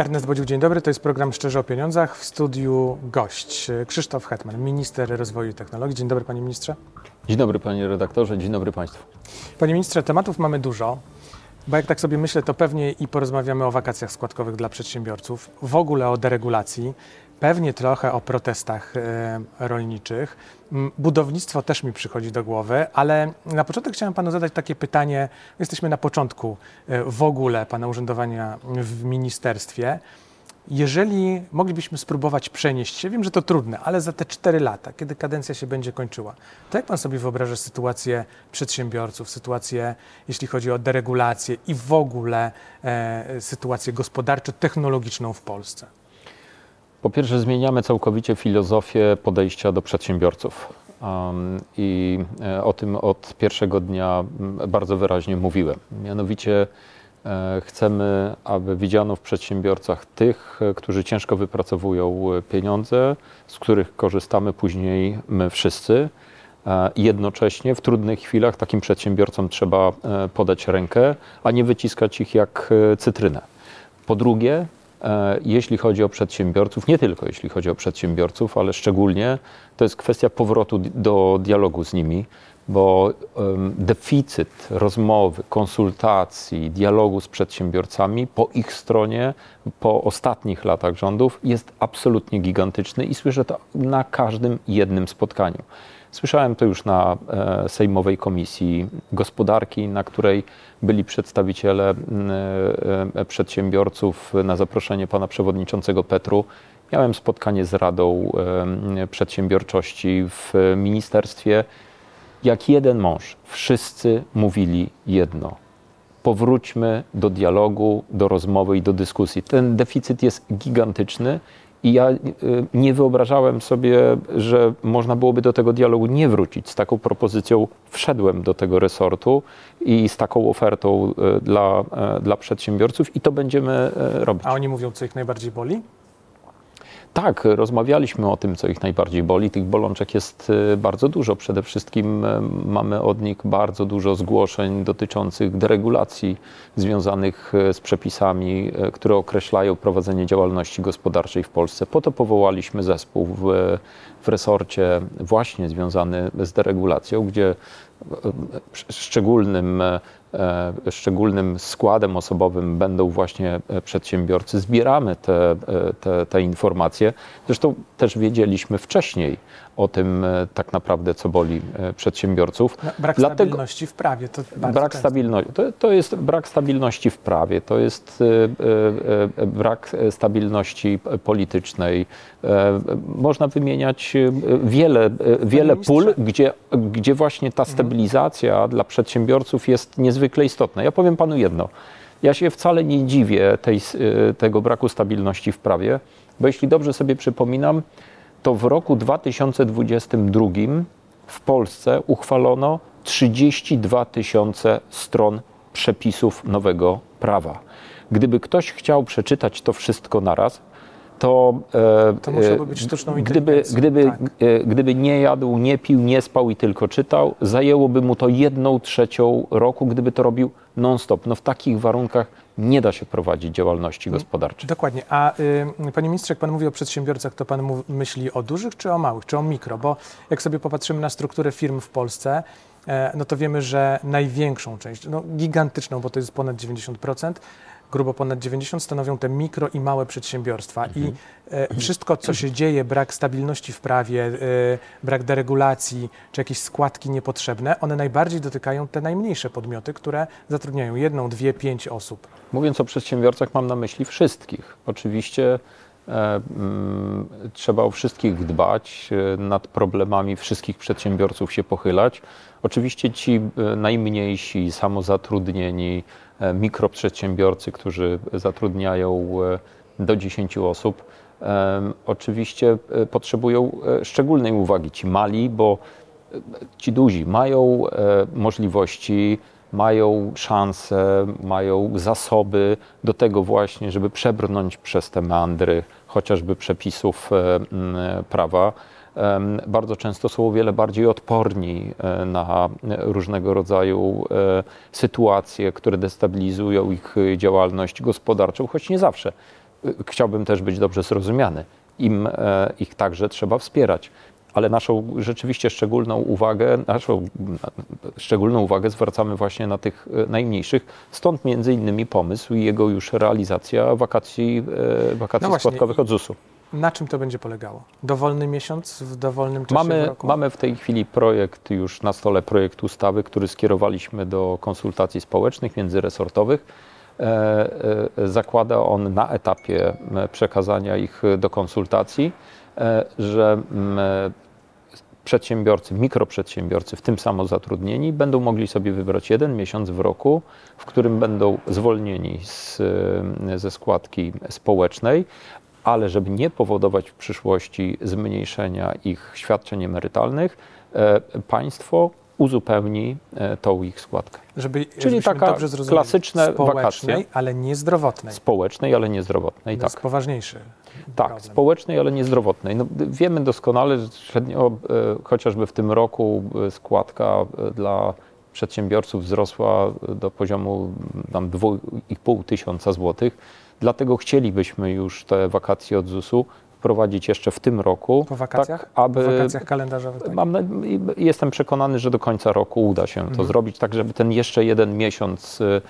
Ernest Bodził, dzień dobry. To jest program Szczerze o Pieniądzach. W studiu gość Krzysztof Hetman, minister rozwoju i technologii. Dzień dobry, panie ministrze. Dzień dobry, panie redaktorze. Dzień dobry państwu. Panie ministrze, tematów mamy dużo. Bo jak tak sobie myślę, to pewnie i porozmawiamy o wakacjach składkowych dla przedsiębiorców, w ogóle o deregulacji, pewnie trochę o protestach e, rolniczych. M, Budownictwo też mi przychodzi do głowy, ale na początek chciałem panu zadać takie pytanie. Jesteśmy na początku e, w ogóle pana urzędowania w ministerstwie. Jeżeli moglibyśmy spróbować przenieść się, wiem, że to trudne, ale za te 4 lata, kiedy kadencja się będzie kończyła, to jak pan sobie wyobraża sytuację przedsiębiorców, sytuację, jeśli chodzi o deregulację i w ogóle e, sytuację gospodarczo-technologiczną w Polsce? Po pierwsze, zmieniamy całkowicie filozofię podejścia do przedsiębiorców. I e, o tym od pierwszego dnia m, bardzo wyraźnie mówiłem. Mianowicie e, chcemy, aby widziano w przedsiębiorcach tych, e, którzy ciężko wypracowują pieniądze, z których korzystamy później my wszyscy. Jednocześnie w trudnych chwilach takim przedsiębiorcom trzeba podać rękę, a nie wyciskać ich jak cytrynę. Po drugie, jeśli chodzi o przedsiębiorców, nie tylko jeśli chodzi o przedsiębiorców, ale szczególnie to jest kwestia powrotu do dialogu z nimi, bo deficyt rozmowy, konsultacji, dialogu z przedsiębiorcami po ich stronie, po ostatnich latach rządów jest absolutnie gigantyczny i słyszę to na każdym jednym spotkaniu. Słyszałem to już na e, Sejmowej Komisji Gospodarki, na której byli przedstawiciele e, e, przedsiębiorców na zaproszenie pana przewodniczącego Petru. Miałem spotkanie z Radą Przedsiębiorczości w ministerstwie. Jak jeden mąż, wszyscy mówili jedno. Powróćmy do dialogu, do rozmowy i do dyskusji. Ten deficyt jest gigantyczny i ja y, nie wyobrażałem sobie, że można byłoby do tego dialogu nie wrócić. Z taką propozycją wszedłem do tego resortu i z taką ofertą y, dla, y, dla przedsiębiorców i to będziemy robić. A oni mówią, co ich najbardziej boli? Tak, rozmawialiśmy o tym, co ich najbardziej boli. Tych bolączek jest y, bardzo dużo. Przede wszystkim y, mamy od nich bardzo dużo zgłoszeń dotyczących deregulacji związanych y, z przepisami, które określają prowadzenie działalności gospodarczej w Polsce. Po to powołaliśmy zespół w, w resorcie właśnie związany z deregulacją, gdzie y, szczególnym e, e, szczególnym składem osobowym będą właśnie e, przedsiębiorcy. Zbieramy te, e, te, te informacje. Zresztą też wiedzieliśmy wcześniej o tym e, tak naprawdę, co boli e, przedsiębiorców. No, brak Dlatego- stabilności w prawie. To Brak stabilności. To, to jest brak stabilności w prawie, to jest e, e, e, brak e, stabilności politycznej. E, Można wymieniać e, wiele, e, wiele pól, gdzie, gdzie właśnie ta stabilizacja dla przedsiębiorców jest niezwykle istotna. Ja powiem panu jedno. Ja się wcale nie dziwię tej, e, tego braku stabilności w prawie, bo jeśli dobrze sobie przypominam, to w roku 2022 w Polsce uchwalono 32 tysiące stron przepisów nowego prawa. Gdyby ktoś chciał przeczytać to wszystko naraz, to, e, To musiałoby e, być sztuczną gdyby, gdyby, tak. e, gdyby nie jadł, nie pił, nie spał i tylko czytał, zajęłoby mu to jedną trzecią roku, gdyby to robił non-stop. No w takich warunkach nie da się prowadzić działalności gospodarczej. Dokładnie. A y, panie ministrze, jak pan mówi o przedsiębiorcach, to pan mów, myśli o dużych czy o małych, czy o mikro? Bo jak sobie popatrzymy na strukturę firm w Polsce, no to wiemy, że największą część, no gigantyczną, bo to jest ponad 90%, grubo ponad 90 stanowią te mikro i małe przedsiębiorstwa. I e, wszystko, co się dzieje, brak stabilności w prawie, e, brak deregulacji, czy jakieś składki niepotrzebne, one najbardziej dotykają te najmniejsze podmioty, które zatrudniają jedną, dwie, pięć osób. Mówiąc o przedsiębiorcach, mam na myśli wszystkich. Oczywiście trzeba o wszystkich dbać, e, nad problemami wszystkich przedsiębiorców się pochylać. Oczywiście ci e, najmniejsi, samozatrudnieni, e, mikroprzedsiębiorcy, którzy zatrudniają e, do 10 osób, oczywiście e, potrzebują e, szczególnej uwagi. Ci mali, bo ci duzi mają e, możliwości, mają szanse, mają zasoby do tego właśnie, żeby przebrnąć przez te meandry chociażby przepisów e, prawa. Bardzo często są o wiele bardziej odporni e, na różnego rodzaju e, sytuacje, które destabilizują ich działalność gospodarczą, choć nie zawsze. chciałbym też być dobrze zrozumiany. Im ich także trzeba wspierać. Ale naszą rzeczywiście szczególną uwagę, naszą szczególną uwagę zwracamy właśnie na tych e, najmniejszych. Stąd między innymi pomysł i jego już realizacja wakacji, e, wakacji No składkowych od ZUS-u. Na czym to będzie polegało? Dowolny miesiąc w dowolnym czasie Mamy, roku? mamy w tej chwili projekt już na stole, projekt ustawy, który skierowaliśmy do konsultacji społecznych, międzyresortowych. E, Zakłada on na etapie przekazania ich do konsultacji, że m, przedsiębiorcy, mikroprzedsiębiorcy, w tym samozatrudnieni, będą mogli sobie wybrać jeden miesiąc w roku, w którym będą zwolnieni z, ze składki społecznej, ale żeby nie powodować w przyszłości zmniejszenia ich świadczeń emerytalnych, e, państwo uzupełni e, tą ich składkę. Żeby, Czyli taka klasyczne społecznej, wakacje. ale nie zdrowotnej. Społecznej, ale nie zdrowotnej. To Tak. jest poważniejszy Tak, problem. społecznej, ale niezdrowotnej. No, wiemy doskonale, że średnio, e, chociażby w tym roku e, składka dla przedsiębiorców wzrosła do poziomu tam 2,5 tysiąca złotych. Dlatego chcielibyśmy już te wakacje od ZUS-u wprowadzić jeszcze w tym roku. Po wakacjach? Tak, aby W wakacjach kalendarzowych. Tak? Mam, jestem przekonany, że do końca roku uda się to Mhm. zrobić, tak żeby ten jeszcze jeden miesiąc y,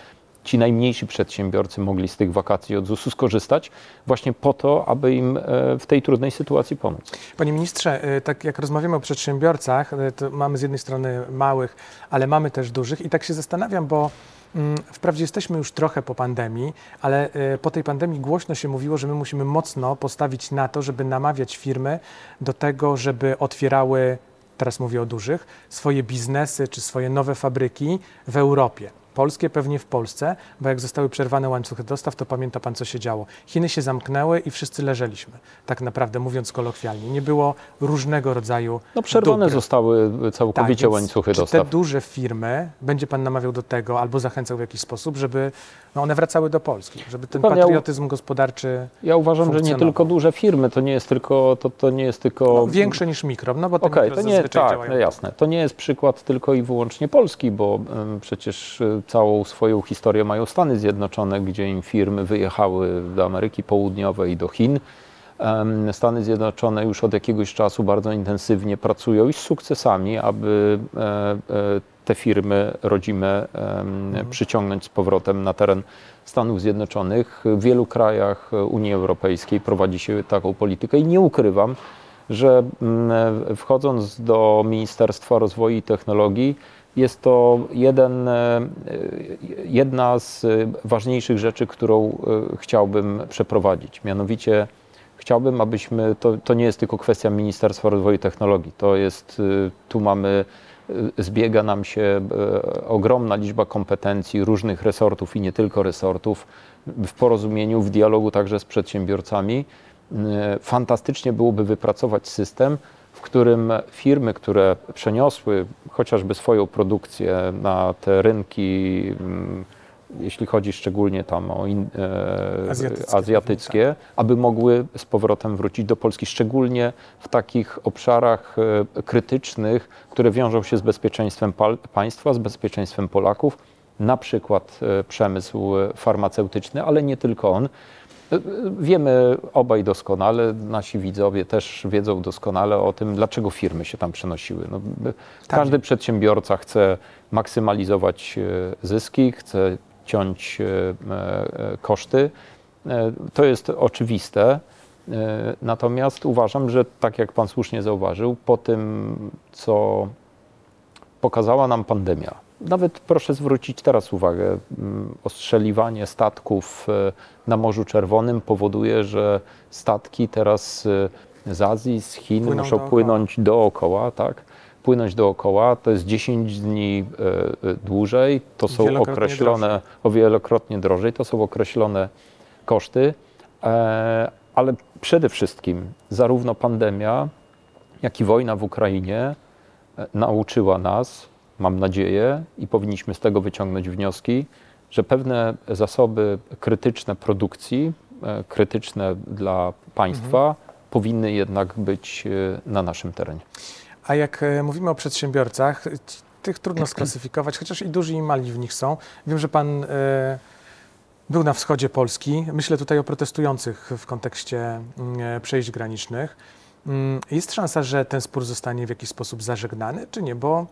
ci najmniejsi przedsiębiorcy mogli z tych wakacji od ZUS-u skorzystać, właśnie po to, aby im e, w tej trudnej sytuacji pomóc. Panie ministrze, y, tak jak rozmawiamy o przedsiębiorcach, y, to mamy z jednej strony małych, ale mamy też dużych i tak się zastanawiam, bo wprawdzie jesteśmy już trochę po pandemii, ale y, po tej pandemii głośno się mówiło, że my musimy mocno postawić na to, żeby namawiać firmy do tego, żeby otwierały, teraz mówię o dużych, swoje biznesy czy swoje nowe fabryki w Europie. Polskie pewnie w Polsce, bo jak zostały przerwane łańcuchy dostaw, to pamięta pan, co się działo. Chiny się zamknęły i wszyscy leżeliśmy, tak naprawdę mówiąc kolokwialnie. Nie było różnego rodzaju No przerwane dóbr. zostały całkowicie Tak, łańcuchy czy dostaw. te duże firmy, będzie pan namawiał do tego albo zachęcał w jakiś sposób, żeby no one wracały do Polski, żeby ten patriotyzm gospodarczy Ja uważam, że nie tylko duże firmy, to nie jest tylko, to, to nie jest tylko no, większe niż mikro, no bo te mikro to nie tak, działają. no jasne. To nie jest przykład tylko i wyłącznie Polski, bo przecież e, całą swoją historię mają Stany Zjednoczone, gdzie im firmy wyjechały do Ameryki Południowej i do Chin. Stany Zjednoczone już od jakiegoś czasu bardzo intensywnie pracują i z sukcesami, aby e, e, te firmy rodzime em, przyciągnąć z powrotem na teren Stanów Zjednoczonych. W wielu krajach Unii Europejskiej prowadzi się taką politykę i nie ukrywam, że mm, wchodząc do Ministerstwa Rozwoju i Technologii, jest to jeden, e, jedna z ważniejszych rzeczy, którą e, chciałbym przeprowadzić. Mianowicie chciałbym, abyśmy, to, to nie jest tylko kwestia Ministerstwa Rozwoju i Technologii, to jest, e, tu mamy, zbiega nam się ogromna liczba kompetencji różnych resortów i nie tylko resortów w porozumieniu, w dialogu także z przedsiębiorcami. Fantastycznie byłoby wypracować system, w którym firmy, które przeniosły chociażby swoją produkcję na te rynki, mm, jeśli chodzi szczególnie tam o in, e, Azjatyckie azjatyckie aby mogły z powrotem wrócić do Polski, szczególnie w takich obszarach e, krytycznych, które wiążą się z bezpieczeństwem państwa, z bezpieczeństwem Polaków, na przykład e, przemysł farmaceutyczny, ale nie tylko on. Wiemy obaj doskonale, nasi widzowie też wiedzą doskonale o tym, dlaczego firmy się tam przenosiły. No, by- każdy przedsiębiorca chce maksymalizować e, zyski, chce ciąć e, e, koszty. To jest oczywiste. Natomiast uważam, że tak jak Pan słusznie zauważył, po tym, co pokazała nam pandemia. Nawet proszę zwrócić teraz uwagę, ostrzeliwanie statków e, na Morzu Czerwonym powoduje, że statki teraz e, z Azji, z Chin Płyną muszą dookoła. płynąć dookoła, tak? Płynąć dookoła, to jest 10 dni e, dłużej, to są Wielokrotnie określone, o wielokrotnie drożej, to są określone koszty, ale przede wszystkim zarówno pandemia, jak i wojna w Ukrainie nauczyła nas, mam nadzieję, i powinniśmy z tego wyciągnąć wnioski, że pewne zasoby krytyczne produkcji, e, krytyczne dla państwa, powinny jednak być e, na naszym terenie. A jak e, mówimy o przedsiębiorcach, tych trudno sklasyfikować, chociaż i duży i mali w nich są. Wiem, że pan był na wschodzie Polski. Myślę tutaj o protestujących w kontekście mm, przejść granicznych. Mm, Jest szansa, że ten spór zostanie w jakiś sposób zażegnany, czy nie? Bo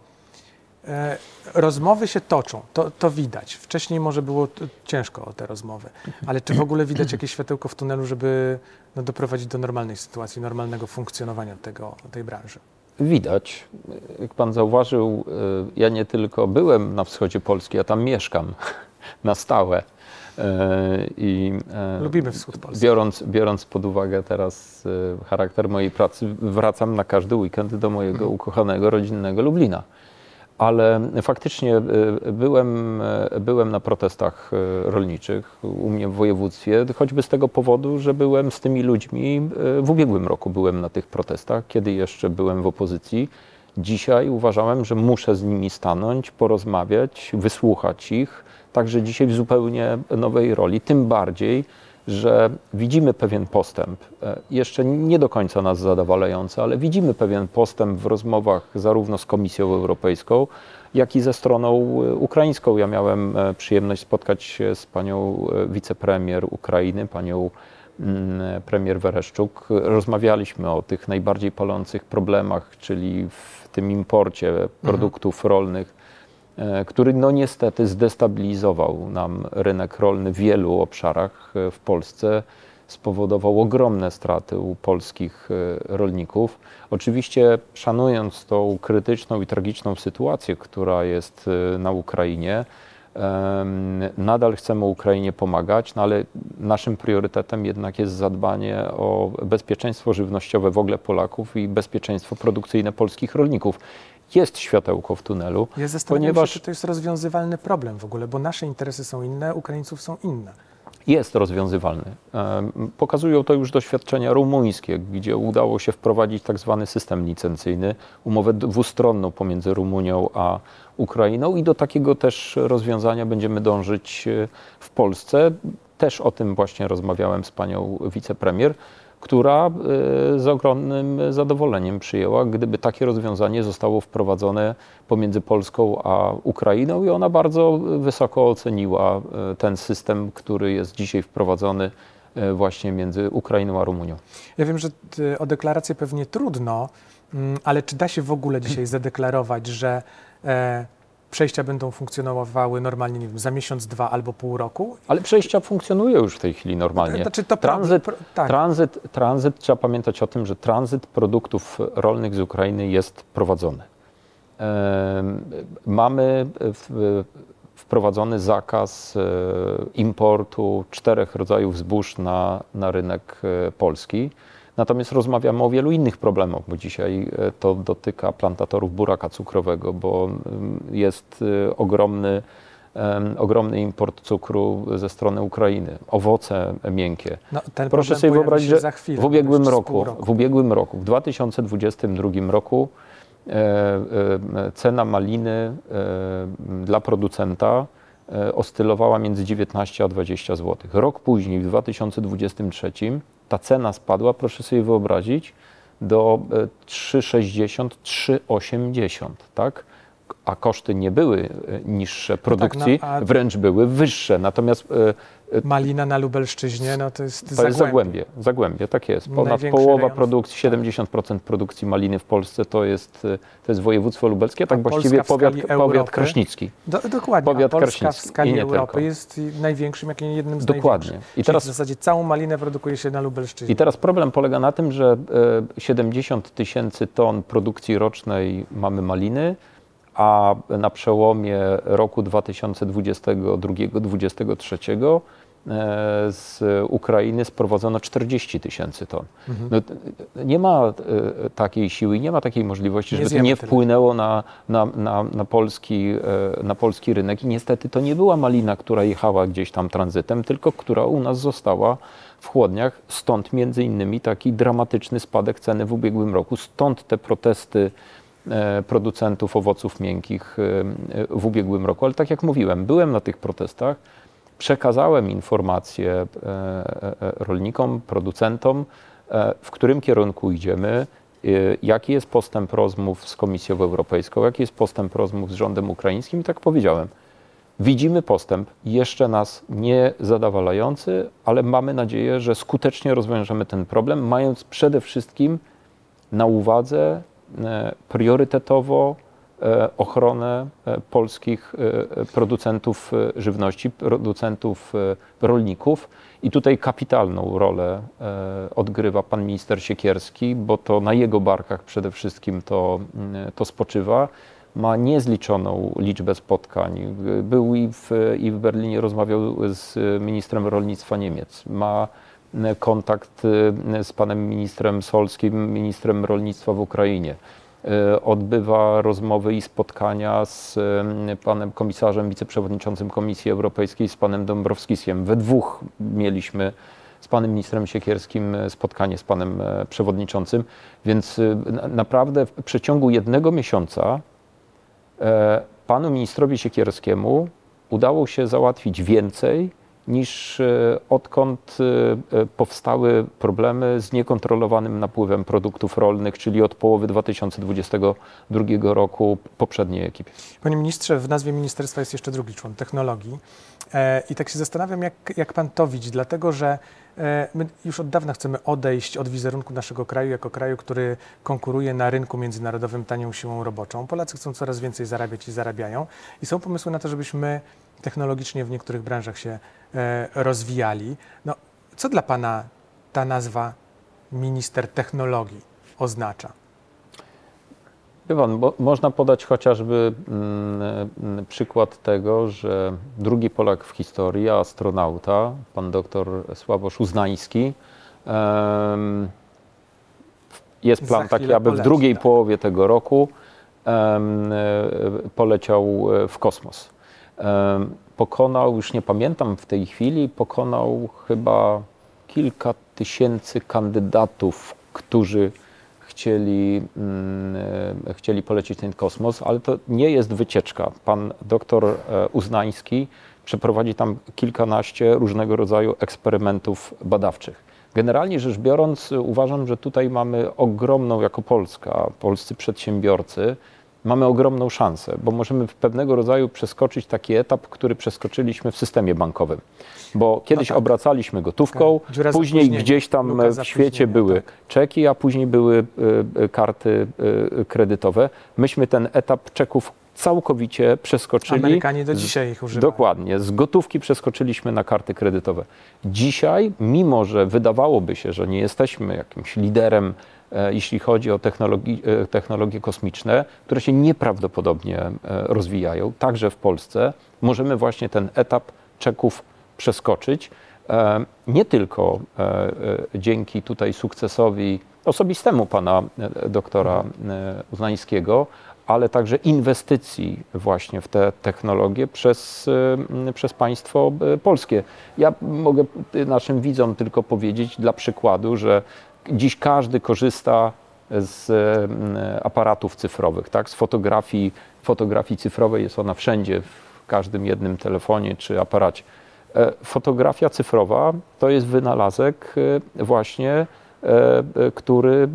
rozmowy się toczą, to, to widać. Wcześniej może było ciężko o te rozmowy, ale czy w ogóle widać jakieś światełko w tunelu, żeby no, doprowadzić do normalnej sytuacji, normalnego funkcjonowania tego, tej branży? Widać. Jak pan zauważył, y, ja nie tylko byłem na wschodzie Polski, ja tam mieszkam na stałe. Y, I Lubimy wschód Polski. biorąc, biorąc pod uwagę teraz charakter mojej pracy, wracam na każdy weekend do mojego Mhm. ukochanego, rodzinnego Lublina. Ale faktycznie y, byłem, y, byłem na protestach y, rolniczych u mnie w województwie, choćby z tego powodu, że byłem z tymi ludźmi w ubiegłym roku byłem na tych protestach, kiedy jeszcze byłem w opozycji. Dzisiaj uważałem, że muszę z nimi stanąć, porozmawiać, wysłuchać ich, także dzisiaj w zupełnie nowej roli, tym bardziej, że widzimy pewien postęp, e, jeszcze nie do końca nas zadowalający, ale widzimy pewien postęp w rozmowach zarówno z Komisją Europejską, jak i ze stroną e, ukraińską. Ja miałem e, przyjemność spotkać się z panią wicepremier Ukrainy, panią mm, premier Wereszczuk. Rozmawialiśmy o tych najbardziej palących problemach, czyli w tym imporcie produktów rolnych, który no niestety zdestabilizował nam rynek rolny w wielu obszarach e, w Polsce, spowodował ogromne straty u polskich e, rolników. Oczywiście szanując tą krytyczną i tragiczną sytuację, która jest e, na Ukrainie, nadal chcemy Ukrainie pomagać, no ale naszym priorytetem jednak jest zadbanie o bezpieczeństwo żywnościowe w ogóle Polaków i bezpieczeństwo produkcyjne polskich rolników. Jest światełko w tunelu, Ja zastanawiam ponieważ się, czy to jest rozwiązywalny problem w ogóle, bo nasze interesy są inne, Ukraińców są inne. Jest rozwiązywalny. Pokazują to już doświadczenia rumuńskie, gdzie udało się wprowadzić tak zwany system licencyjny, umowę dwustronną pomiędzy Rumunią a Ukrainą i do takiego też rozwiązania będziemy dążyć e, w Polsce. Też o tym właśnie rozmawiałem z panią wicepremier, która e, z ogromnym zadowoleniem przyjęła, gdyby takie rozwiązanie zostało wprowadzone pomiędzy Polską a Ukrainą i ona bardzo wysoko oceniła e, ten system, który jest dzisiaj wprowadzony e, właśnie między Ukrainą a Rumunią. Ja wiem, że o deklarację pewnie trudno, mm, ale czy da się w ogóle dzisiaj zadeklarować, że przejścia będą funkcjonowały normalnie, nie wiem, za miesiąc, dwa albo pół roku? Ale przejścia funkcjonują już w tej chwili normalnie. Znaczy to Tranzyt, pro, tak. tranzyt, tranzyt, trzeba pamiętać o tym, że tranzyt produktów rolnych z Ukrainy jest prowadzony. Mamy w- wprowadzony zakaz e, importu czterech rodzajów zbóż na, na rynek e, polski. Natomiast rozmawiamy o wielu innych problemach, bo dzisiaj e, to dotyka plantatorów buraka cukrowego, bo jest e, ogromny, ogromny import cukru ze strony Ukrainy, owoce miękkie. No, Proszę sobie wyobrazić, że chwilę, w ubiegłym roku, roku. w ubiegłym roku, w 2022 roku e, e, cena maliny e, dla producenta e, oscylowała między 19 a 20 zł. Rok później, w 2023, ta cena spadła, proszę sobie wyobrazić, do e, 3,60, 3,80, tak? A koszty nie były e, niższe produkcji, no, a- wręcz były wyższe. Natomiast e, Malina na Lubelszczyźnie, no to jest to jest Zagłębie. Zagłębie, tak jest. Ponad Największy połowa rejon. produkcji, 70% produkcji maliny w Polsce to jest, to jest województwo lubelskie, tak Polska właściwie powiat, powiat kraśnicki. Do, dokładnie, Powiat a Polska w skali Europy tylko. jest największym, jak jednym z Dokładnie. I teraz- Czyli w zasadzie całą malinę produkuje się na Lubelszczyźnie. I teraz problem polega na tym, że e, 70 tysięcy ton produkcji rocznej mamy maliny, a na przełomie roku 2022-2023 e, z Ukrainy sprowadzono 40 tysięcy ton. Mhm. No, nie ma e, takiej siły, nie ma takiej możliwości, Nie żeby to nie wpłynęło na, na, na, na, polski, e, na polski rynek. I niestety to nie była malina, która jechała gdzieś tam tranzytem, tylko która u nas została w chłodniach. Stąd między innymi taki dramatyczny spadek ceny w ubiegłym roku. Stąd te protesty producentów owoców miękkich e, e, w ubiegłym roku. Ale tak jak mówiłem, byłem na tych protestach, przekazałem informacje e, e, e, rolnikom, producentom, e, w którym kierunku idziemy, e, jaki jest postęp rozmów z Komisją Europejską, jaki jest postęp rozmów z rządem ukraińskim i tak powiedziałem. Widzimy postęp, jeszcze nas nie zadowalający, ale mamy nadzieję, że skutecznie rozwiążemy ten problem, mając przede wszystkim na uwadze e, priorytetowo e, ochronę e, polskich producentów żywności, producentów rolników. I tutaj kapitalną rolę odgrywa pan minister Siekierski, bo to na jego barkach przede wszystkim to, to spoczywa ma niezliczoną liczbę spotkań. Był i w, i w Berlinie, rozmawiał z ministrem rolnictwa Niemiec. Ma kontakt e, z panem ministrem Solskim, ministrem rolnictwa w Ukrainie. E, odbywa rozmowy i spotkania z panem komisarzem, wiceprzewodniczącym Komisji Europejskiej, z panem Dąbrowskisiem. We dwóch mieliśmy z panem ministrem Siekierskim spotkanie z panem e, przewodniczącym, więc naprawdę w przeciągu jednego miesiąca E, panu ministrowi Siekierskiemu udało się załatwić więcej niż e, odkąd e, powstały problemy z niekontrolowanym napływem produktów rolnych, czyli od połowy 2022 roku poprzedniej ekipy. Panie ministrze, w nazwie ministerstwa jest jeszcze drugi człon technologii. I tak się zastanawiam, jak, jak pan to widzi, dlatego że E, my już od dawna chcemy odejść od wizerunku naszego kraju jako kraju, który konkuruje na rynku międzynarodowym tanią siłą roboczą. Polacy chcą coraz więcej zarabiać i zarabiają. I są pomysły na to, żebyśmy technologicznie w niektórych branżach się e, rozwijali. No, co dla Pana ta nazwa minister technologii oznacza? Pan, można podać chociażby mm, mm, przykład tego, że drugi Polak w historii, astronauta, pan doktor Sławosz Uznański, jest plan taki, aby w drugiej tak. połowie tego roku e, poleciał e, w kosmos. Pokonał, już nie pamiętam w tej chwili, pokonał chyba kilka tysięcy kandydatów, którzy chcieli, mm, e, chcieli polecieć ten kosmos, ale to nie jest wycieczka. Pan doktor e, Uznański przeprowadzi tam kilkanaście różnego rodzaju eksperymentów badawczych. Generalnie rzecz biorąc, uważam, że tutaj mamy ogromną, jako Polska, polscy przedsiębiorcy, mamy ogromną szansę, bo możemy w pewnego rodzaju przeskoczyć taki etap, który przeskoczyliśmy w systemie bankowym. Bo kiedyś no tak. obracaliśmy gotówką, tak. później gdzieś tam w świecie były tak. czeki, a później były y, y, karty y, kredytowe. Myśmy ten etap czeków całkowicie przeskoczyli. Amerykanie do dzisiaj ich używają. Dokładnie. Z gotówki przeskoczyliśmy na karty kredytowe. Dzisiaj, mimo że wydawałoby się, że nie jesteśmy jakimś liderem jeśli chodzi o technologi e, technologie kosmiczne, które się nieprawdopodobnie e, rozwijają, także w Polsce, możemy właśnie ten etap czeków przeskoczyć. Nie tylko dzięki tutaj sukcesowi osobistemu pana doktora Uznańskiego, ale także inwestycji właśnie w te technologie przez, przez państwo polskie. Ja mogę naszym widzom tylko powiedzieć dla przykładu, że Dziś każdy korzysta z mm, aparatów cyfrowych, tak? z fotografii, fotografii cyfrowej jest ona wszędzie, w każdym jednym telefonie czy aparacie. E, fotografia cyfrowa to jest wynalazek e, właśnie, e, który,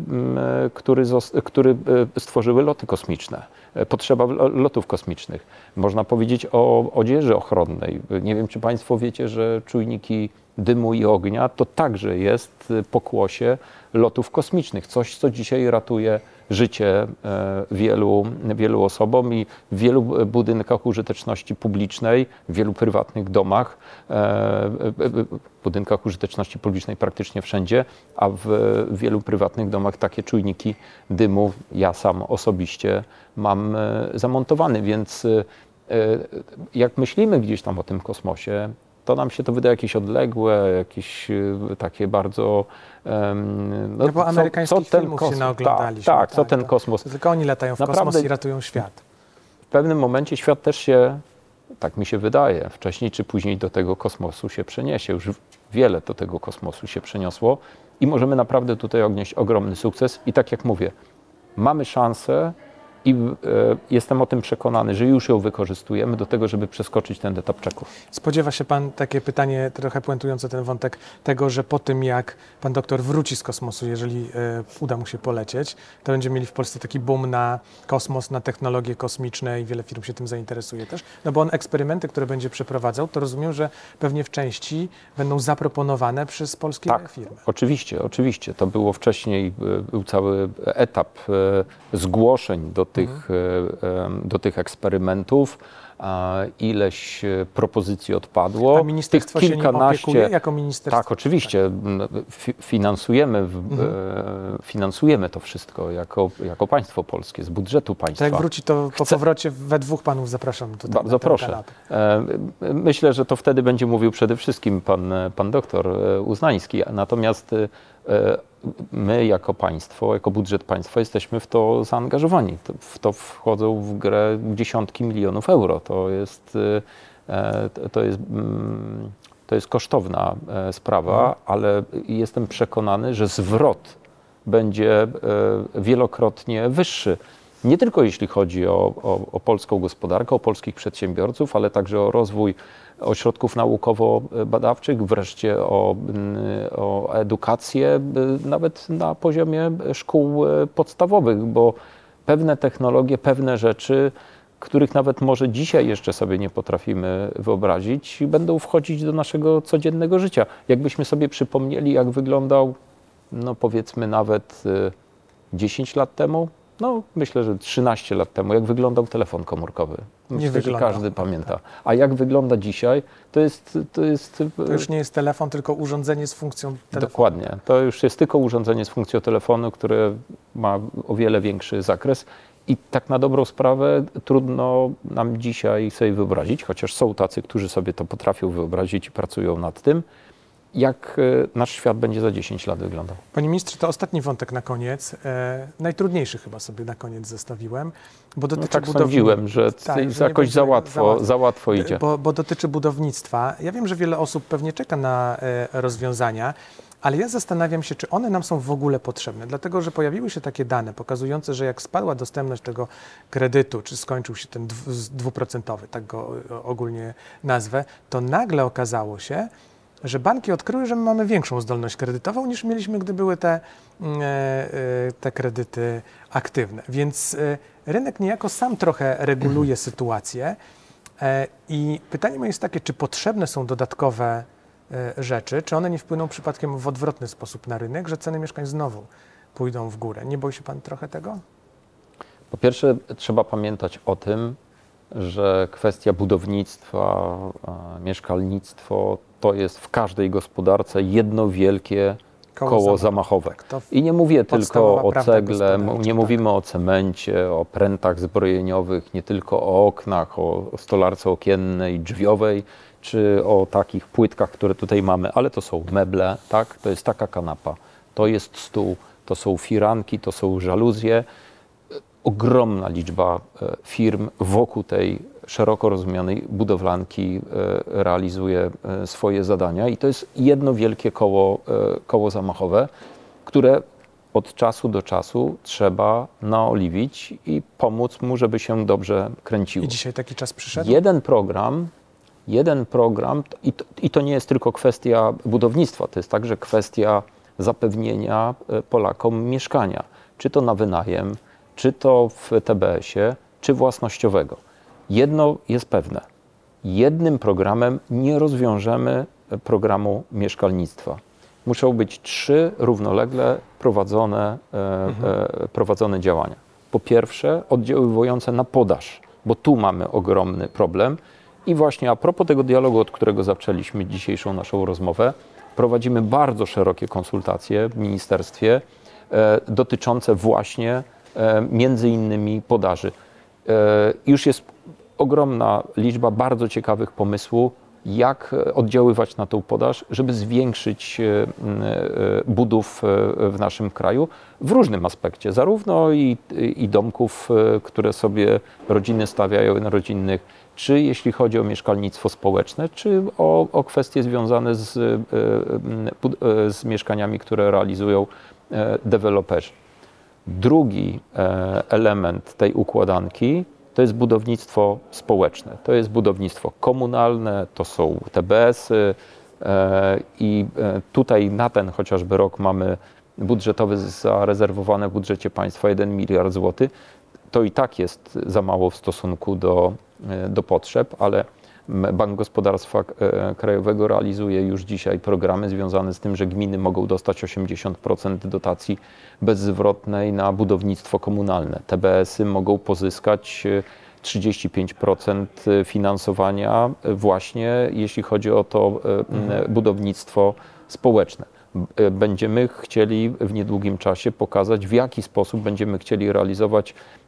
który, który stworzyły loty kosmiczne. Potrzeba lotów kosmicznych. Można powiedzieć o odzieży ochronnej. Nie wiem, czy Państwo wiecie, że czujniki dymu i ognia to także jest pokłosie lotów kosmicznych. Coś, co dzisiaj ratuje życie e, wielu, wielu osobom i w wielu budynkach użyteczności publicznej, w wielu prywatnych domach, e, budynkach użyteczności publicznej praktycznie wszędzie, a w wielu prywatnych domach takie czujniki dymu ja sam osobiście mam e, zamontowany, więc jak myślimy gdzieś tam o tym kosmosie, to nam się to wydaje jakieś odległe, jakieś takie bardzo no, no bo amerykańskich co, co filmów kosmos, się naoglądaliśmy. Tak, tak, co ten kosmos. Tylko oni latają w Naprawdę, kosmos i ratują świat. W pewnym momencie świat też się, tak mi się wydaje, wcześniej czy później do tego kosmosu się przeniesie. Już wiele do tego kosmosu się przeniosło i możemy naprawdę tutaj odnieść ogromny sukces. I tak jak mówię, mamy szansę i e, jestem o tym przekonany, że już ją wykorzystujemy do tego, żeby przeskoczyć ten etap czeków. Spodziewa się Pan takie pytanie, trochę puentujące ten wątek, tego, że po tym jak Pan doktor wróci z kosmosu, jeżeli e, uda mu się polecieć, to będziemy mieli w Polsce taki boom na kosmos, na technologie kosmiczne i wiele firm się tym zainteresuje też. No bo on eksperymenty, które będzie przeprowadzał, to rozumiem, że pewnie w części będą zaproponowane przez polskie Tak. firmy. Oczywiście, oczywiście. To było wcześniej, e, był cały etap zgłoszeń do tych, e, em, do tych eksperymentów. Ileś e, propozycji odpadło. A ministerstwo się nim opiekuje jako ministerstwo? Tak, oczywiście. Fi- Finansujemy, w- Mhm. e, finansujemy to wszystko jako, jako państwo polskie z budżetu To państwa. jak wróci, to po Chcę- powrocie we dwóch panów zapraszam tutaj. Bardzo proszę. E, Myślę, że to wtedy będzie mówił przede wszystkim pan, pan doktor Uznański. Natomiast e, my jako państwo, jako budżet państwa jesteśmy w to zaangażowani. W to wchodzą w grę dziesiątki milionów euro. To jest, e, to- to jest, mm, to jest kosztowna e, sprawa, ale jestem przekonany, że zwrot będzie e, wielokrotnie wyższy. Nie tylko jeśli chodzi o, o, o polską gospodarkę, o polskich przedsiębiorców, ale także o rozwój ośrodków naukowo-badawczych, wreszcie o, mm, o edukację, y, nawet na poziomie szkół y, podstawowych, bo pewne technologie, pewne rzeczy, których nawet może dzisiaj jeszcze sobie nie potrafimy wyobrazić, będą wchodzić do naszego codziennego życia. Jakbyśmy sobie przypomnieli, jak wyglądał, no powiedzmy nawet y, 10 lat temu, no myślę, że 13 lat temu, jak wyglądał telefon komórkowy. Myślę, że wyglądał. każdy pamięta. A jak wygląda dzisiaj, to jest... To, jest, To już nie jest telefon, tylko urządzenie z funkcją telefonu. Dokładnie. To już jest tylko urządzenie z funkcją telefonu, które ma o wiele większy zakres. I tak na dobrą sprawę trudno nam dzisiaj sobie wyobrazić, chociaż są tacy, którzy sobie to potrafią wyobrazić i pracują nad tym, jak e, nasz świat będzie za 10 lat wyglądał. Panie ministrze, to ostatni wątek na koniec. E, najtrudniejszy chyba sobie na koniec zostawiłem, bo No dotyczy tak budowni- sądziłem, że Tak, jakoś że będzie za łatwo, za łatwo idzie. Bo, bo dotyczy budownictwa. Ja wiem, że wiele osób pewnie czeka na e, rozwiązania, ale ja zastanawiam się, czy one nam są w ogóle potrzebne, dlatego że pojawiły się takie dane pokazujące, że jak spadła dostępność tego kredytu, czy skończył się ten dwuprocentowy, tak go e, ogólnie nazwę, to nagle okazało się, że banki odkryły, że my mamy większą zdolność kredytową niż mieliśmy, gdy były te, mm, e, e, te kredyty aktywne. Więc e, rynek niejako sam trochę reguluje sytuację. E, I pytanie moje jest takie, czy potrzebne są dodatkowe rzeczy, czy one nie wpłyną przypadkiem w odwrotny sposób na rynek, że ceny mieszkań znowu pójdą w górę. Nie boi się Pan trochę tego? Po pierwsze, trzeba pamiętać o tym, że kwestia budownictwa, mieszkalnictwo to jest w każdej gospodarce jedno wielkie Koło koło, zamachowe. Tak, I nie mówię tylko o cegle, nie tak. mówimy o cemencie, o prętach zbrojeniowych, nie tylko o oknach, o, o stolarce okiennej, drzwiowej, czy o takich płytkach, które tutaj mamy, ale to są meble, tak? To jest taka kanapa, to jest stół, to są firanki, to są żaluzje. Ogromna liczba e, firm wokół tej szeroko rozumianej budowlanki e, realizuje e, swoje zadania i to jest jedno wielkie koło, e, koło zamachowe, które od czasu do czasu trzeba naoliwić i pomóc mu, żeby się dobrze kręciło. I dzisiaj taki czas przyszedł? Jeden program, jeden program i to, i to nie jest tylko kwestia budownictwa, to jest także kwestia zapewnienia Polakom mieszkania, czy to na wynajem, czy to w TBS-ie, czy własnościowego. Jedno jest pewne. Jednym programem nie rozwiążemy programu mieszkalnictwa. Muszą być trzy równolegle prowadzone, e, e, prowadzone działania. Po pierwsze, oddziaływujące na podaż, bo tu mamy ogromny problem. I właśnie a propos tego dialogu, od którego zaczęliśmy dzisiejszą naszą rozmowę, prowadzimy bardzo szerokie konsultacje w ministerstwie e, dotyczące właśnie e, między innymi podaży. E, już jest ogromna liczba bardzo ciekawych pomysłów, jak e, oddziaływać na tą podaż, żeby zwiększyć e, budów w naszym kraju w różnym aspekcie, zarówno i, i domków, które sobie rodziny stawiają na rodzinnych, czy jeśli chodzi o mieszkalnictwo społeczne, czy o, o kwestie związane z, z mieszkaniami, które realizują deweloperzy. Drugi e, element tej układanki to jest budownictwo społeczne, to jest budownictwo komunalne, to są TBS-y e, i e, tutaj na ten chociażby rok mamy budżetowy zarezerwowane w budżecie państwa 1 miliard złotych. To i tak jest za mało w stosunku do, do potrzeb, ale Bank Gospodarstwa Krajowego realizuje już dzisiaj programy związane z tym, że gminy mogą dostać 80% dotacji bezzwrotnej na budownictwo komunalne. TBS-y mogą pozyskać 35% finansowania właśnie jeśli chodzi o to mhm. budownictwo społeczne. Będziemy chcieli w niedługim czasie pokazać, w jaki sposób będziemy chcieli realizować E,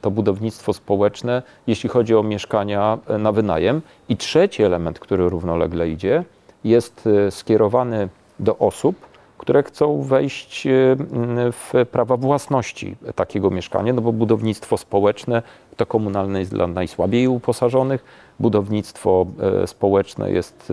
to budownictwo społeczne, jeśli chodzi o mieszkania e, na wynajem. I trzeci element, który równolegle idzie, jest e, skierowany do osób, które chcą wejść w prawa własności takiego mieszkania, no bo budownictwo społeczne to komunalne jest dla najsłabiej uposażonych, budownictwo społeczne jest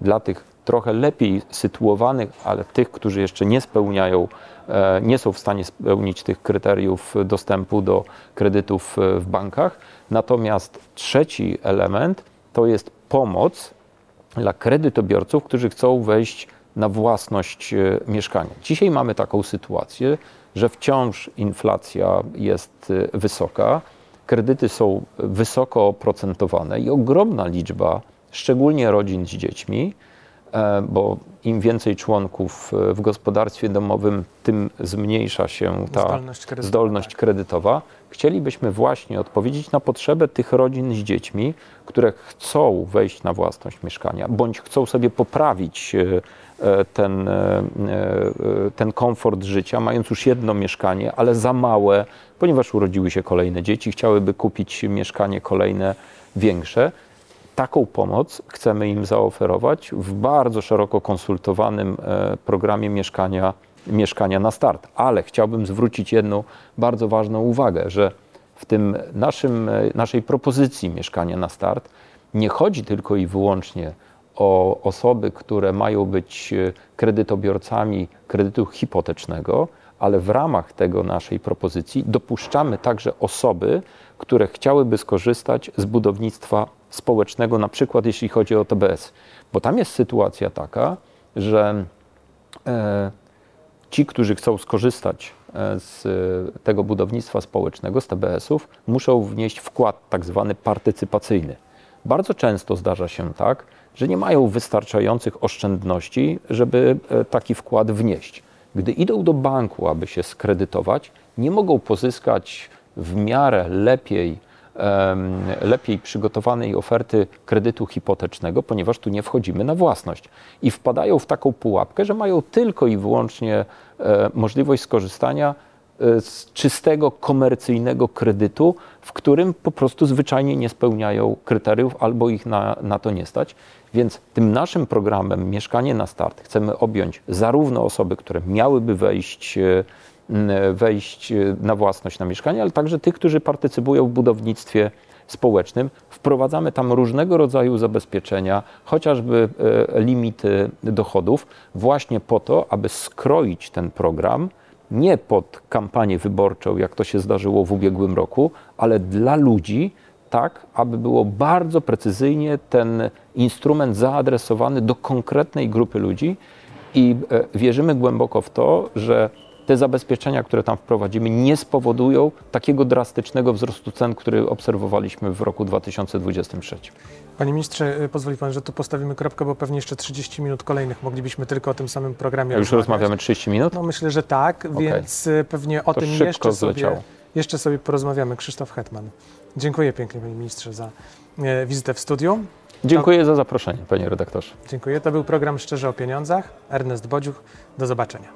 dla tych trochę lepiej sytuowanych, ale tych, którzy jeszcze nie spełniają, e, nie są w stanie spełnić tych kryteriów dostępu do kredytów e, w bankach. Natomiast trzeci element to jest pomoc dla kredytobiorców, którzy chcą wejść na własność e, mieszkania. Dzisiaj mamy taką sytuację, że wciąż inflacja jest wysoka, kredyty są wysoko oprocentowane i ogromna liczba, szczególnie rodzin z dziećmi, bo im więcej członków e, w gospodarstwie domowym, tym zmniejsza się ta zdolność kredytowa. Zdolność kredytowa. Chcielibyśmy właśnie odpowiedzieć na potrzebę tych rodzin z dziećmi, które chcą wejść na własność mieszkania, bądź chcą sobie poprawić e, ten, ten komfort życia, mając już jedno mieszkanie, ale za małe, ponieważ urodziły się kolejne dzieci, chciałyby kupić mieszkanie kolejne większe taką pomoc chcemy im zaoferować w bardzo szeroko konsultowanym e, programie mieszkania, mieszkania na start. Ale chciałbym zwrócić jedną bardzo ważną uwagę, że w tym naszym, e, naszej propozycji mieszkania na start nie chodzi tylko i wyłącznie o osoby, które mają być e, kredytobiorcami kredytu hipotecznego, ale w ramach tego naszej propozycji dopuszczamy także osoby, które chciałyby skorzystać z budownictwa społecznego, na przykład jeśli chodzi o TBS. Bo tam jest sytuacja taka, że e, ci, którzy chcą skorzystać e, z tego budownictwa społecznego, z TBS-ów, muszą wnieść wkład tak zwany partycypacyjny. Bardzo często zdarza się tak, że nie mają wystarczających oszczędności, żeby e, taki wkład wnieść. Gdy idą do banku, aby się skredytować, nie mogą pozyskać w miarę lepiej lepiej przygotowanej oferty kredytu hipotecznego, ponieważ tu nie wchodzimy na własność. I wpadają w taką pułapkę, że mają tylko i wyłącznie e, możliwość skorzystania e, z czystego komercyjnego kredytu, w którym po prostu zwyczajnie nie spełniają kryteriów albo ich na, na to nie stać. Więc tym naszym programem Mieszkanie na Start chcemy objąć zarówno osoby, które miałyby wejść e, wejść e, na własność na mieszkanie, ale także tych, którzy partycypują w budownictwie społecznym. Wprowadzamy tam różnego rodzaju zabezpieczenia, chociażby e, limity dochodów, właśnie po to, aby skroić ten program nie pod kampanię wyborczą, jak to się zdarzyło w ubiegłym roku, ale dla ludzi, tak, aby było bardzo precyzyjnie ten instrument zaadresowany do konkretnej grupy ludzi. I e, wierzymy głęboko w to, że te zabezpieczenia, które tam wprowadzimy, nie spowodują takiego drastycznego wzrostu cen, który obserwowaliśmy w roku 2023. Panie ministrze, y, pozwoli pan, że tu postawimy kropkę, bo pewnie jeszcze 30 minut kolejnych moglibyśmy tylko o tym samym programie A już rozmawiać. rozmawiamy 30 minut? No myślę, że tak, okay. więc y, pewnie o to tym jeszcze sobie, jeszcze sobie porozmawiamy. Krzysztof Hetman. Dziękuję pięknie panie ministrze za e, wizytę w studiu. Dziękuję to... za zaproszenie, panie redaktorze. Dziękuję. To był program Szczerze o Pieniądzach. Ernest Bodziuch. Do zobaczenia.